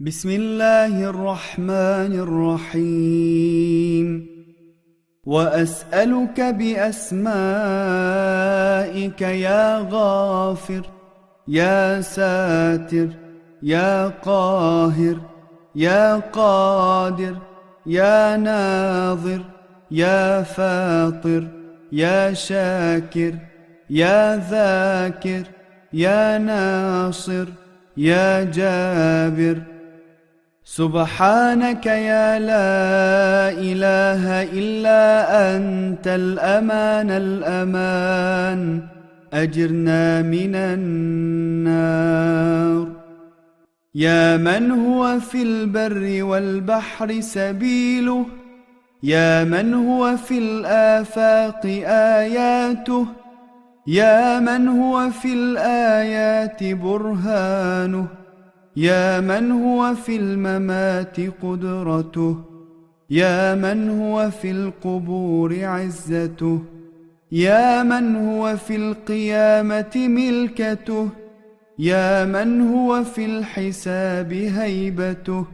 بسم الله الرحمن الرحيم. وأسألك بأسمائك يا غافر يا ساتر يا قاهر يا قادر يا ناظر يا فاطر يا شاكر يا ذاكر يا ناصر يا جابر. سبحانك يا لا إله إلا أنت الأمان الأمان. أجرنا من النار. يا من هو في البر والبحر سبيله. يا من هو في الآفاق آياته. يا من هو في الآيات برهانه. يا من هو في الممات قدرته؟ يا من هو في القبور عزته؟ يا من هو في القيامة ملكته؟ يا من هو في الحساب هيبته؟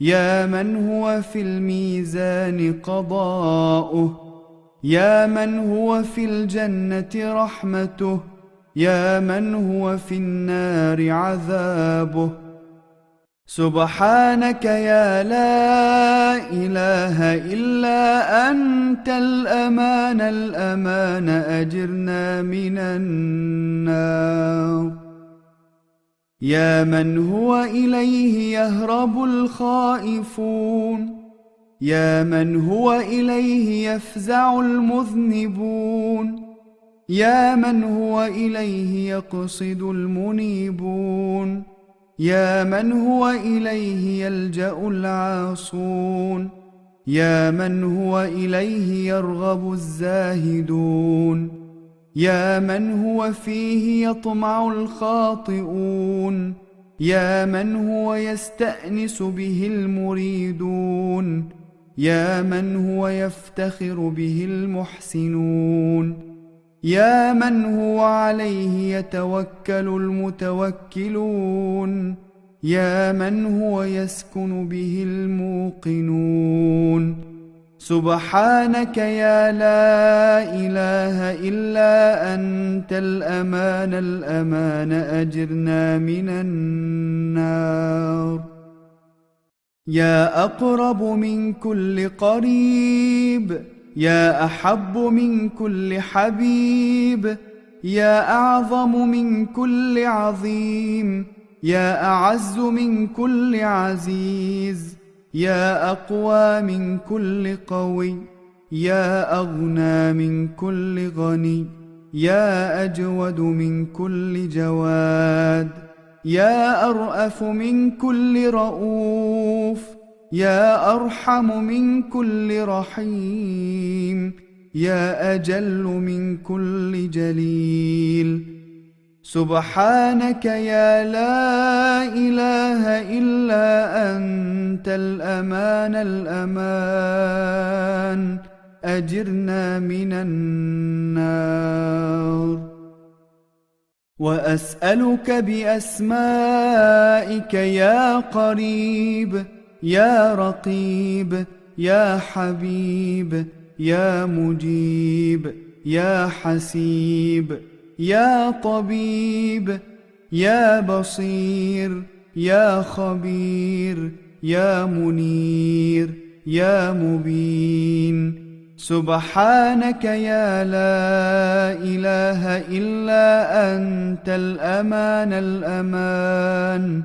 يا من هو في الميزان قضاؤه؟ يا من هو في الجنة رحمته؟ يا من هو في النار عذابه؟ سبحانك يا لا إله إلا أنت الأمان الأمان أجرنا من النار. يا من هو إليه يهرب الخائفون. يا من هو إليه يفزع المذنبون. يا من هو إليه يقصد المنيبون. يا من هو إليه يلجأ العاصون؟ يا من هو إليه يرغب الزاهدون؟ يا من هو فيه يطمع الخاطئون؟ يا من هو يستأنس به المريدون؟ يا من هو يفتخر به المحسنون؟ يا من هو عليه يتوكل المتوكلون يا من هو يسكن به الموقنون. سبحانك يا لا إله إلا أنت الأمان الأمان أجرنا من النار. يا أقرب من كل قريب يا أحب من كل حبيب يا أعظم من كل عظيم يا أعز من كل عزيز يا أقوى من كل قوي يا أغنى من كل غني يا أجود من كل جواد يا أرأف من كل رؤوف. يا أرحم من كل رحيم يا أجل من كل جليل. سبحانك يا لا إله إلا أنت الأمان الأمان. أجرنا من النار. وأسألك بأسمائك يا قريب. يا رقيب يا حبيب يا مجيب يا حسيب يا طبيب يا بصير يا خبير يا منير يا مبين. سبحانك يا لا إله إلا أنت الأمان الأمان.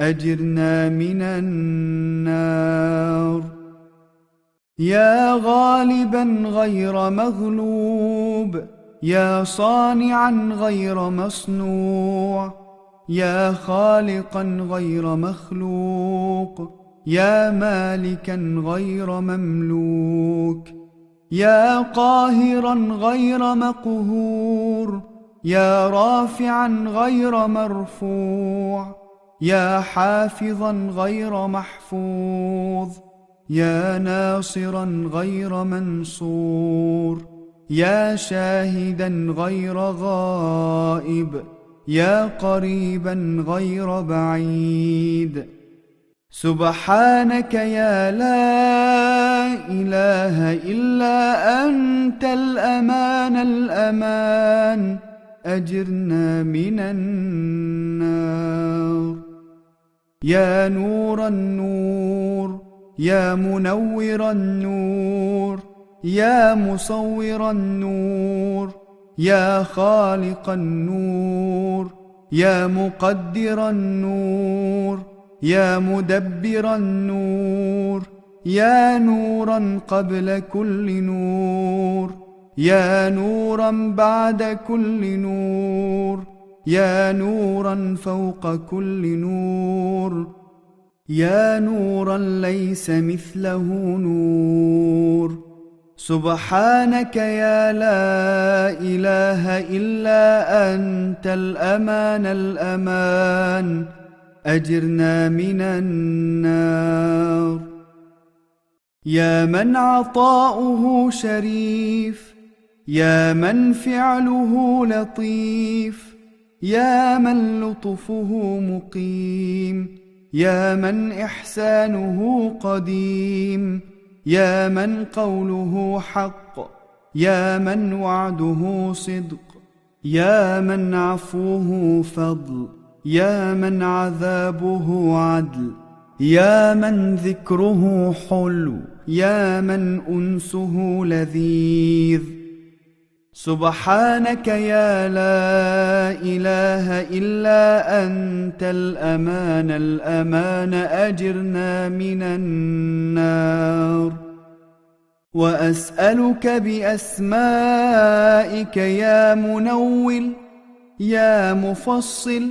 أجرنا من النار. يا غالبا غير مغلوب يا صانعا غير مصنوع يا خالقا غير مخلوق يا مالكا غير مملوك يا قاهرا غير مقهور يا رافعا غير مرفوع. يا حافظا غير محفوظ يا ناصرا غير منصور يا شاهدا غير غائب يا قريبا غير بعيد. سبحانك يا لا إله إلا أنت الأمان الأمان أجرنا من النار. يا نور النور يا منور النور يا مصور النور يا خالق النور يا مقدر النور يا مدبر النور يا نورا قبل كل نور يا نورا بعد كل نور. يا نورا فوق كل نور. يا نورا ليس مثله نور. سبحانك يا لا إله إلا أنت الأمان الأمان. أجرنا من النار. يا من عطاؤه شريف. يا من فعله لطيف. يا من لطفه مقيم يا من إحسانه قديم يا من قوله حق يا من وعده صدق يا من عفوه فضل يا من عذابه عدل يا من ذكره حلو يا من أنسه لذيذ. سبحانك يا لا إله إلا أنت الأمان الأمان أجرنا من النار. وأسألك بأسمائك يا منول يا مفصل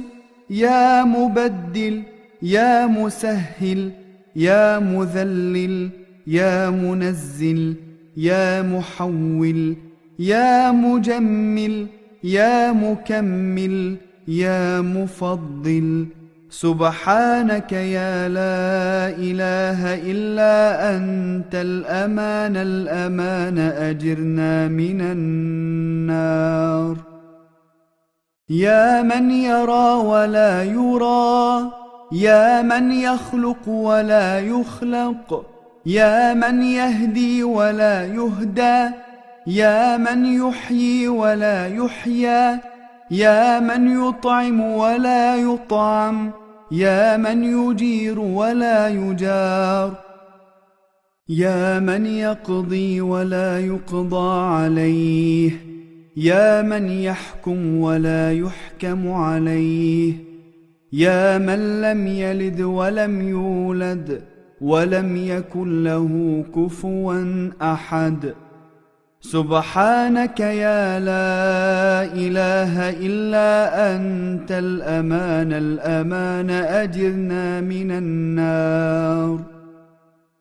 يا مبدل يا مسهل يا مذلل يا منزل يا محول. يا مجمل يا مكمل يا مفضل. سبحانك يا لا إله إلا أنت الأمان الأمان أجرنا من النار. يا من يرى ولا يرى يا من يخلق ولا يخلق يا من يهدي ولا يهدى يا من يحيي ولا يحيى يا من يطعم ولا يطعم يا من يجير ولا يجار. يا من يقضي ولا يقضى عليه يا من يحكم ولا يحكم عليه. يا من لم يلد ولم يولد ولم يكن له كفوا أحد. سبحانك يا لا إله إلا أنت الأمان الأمان أجرنا من النار.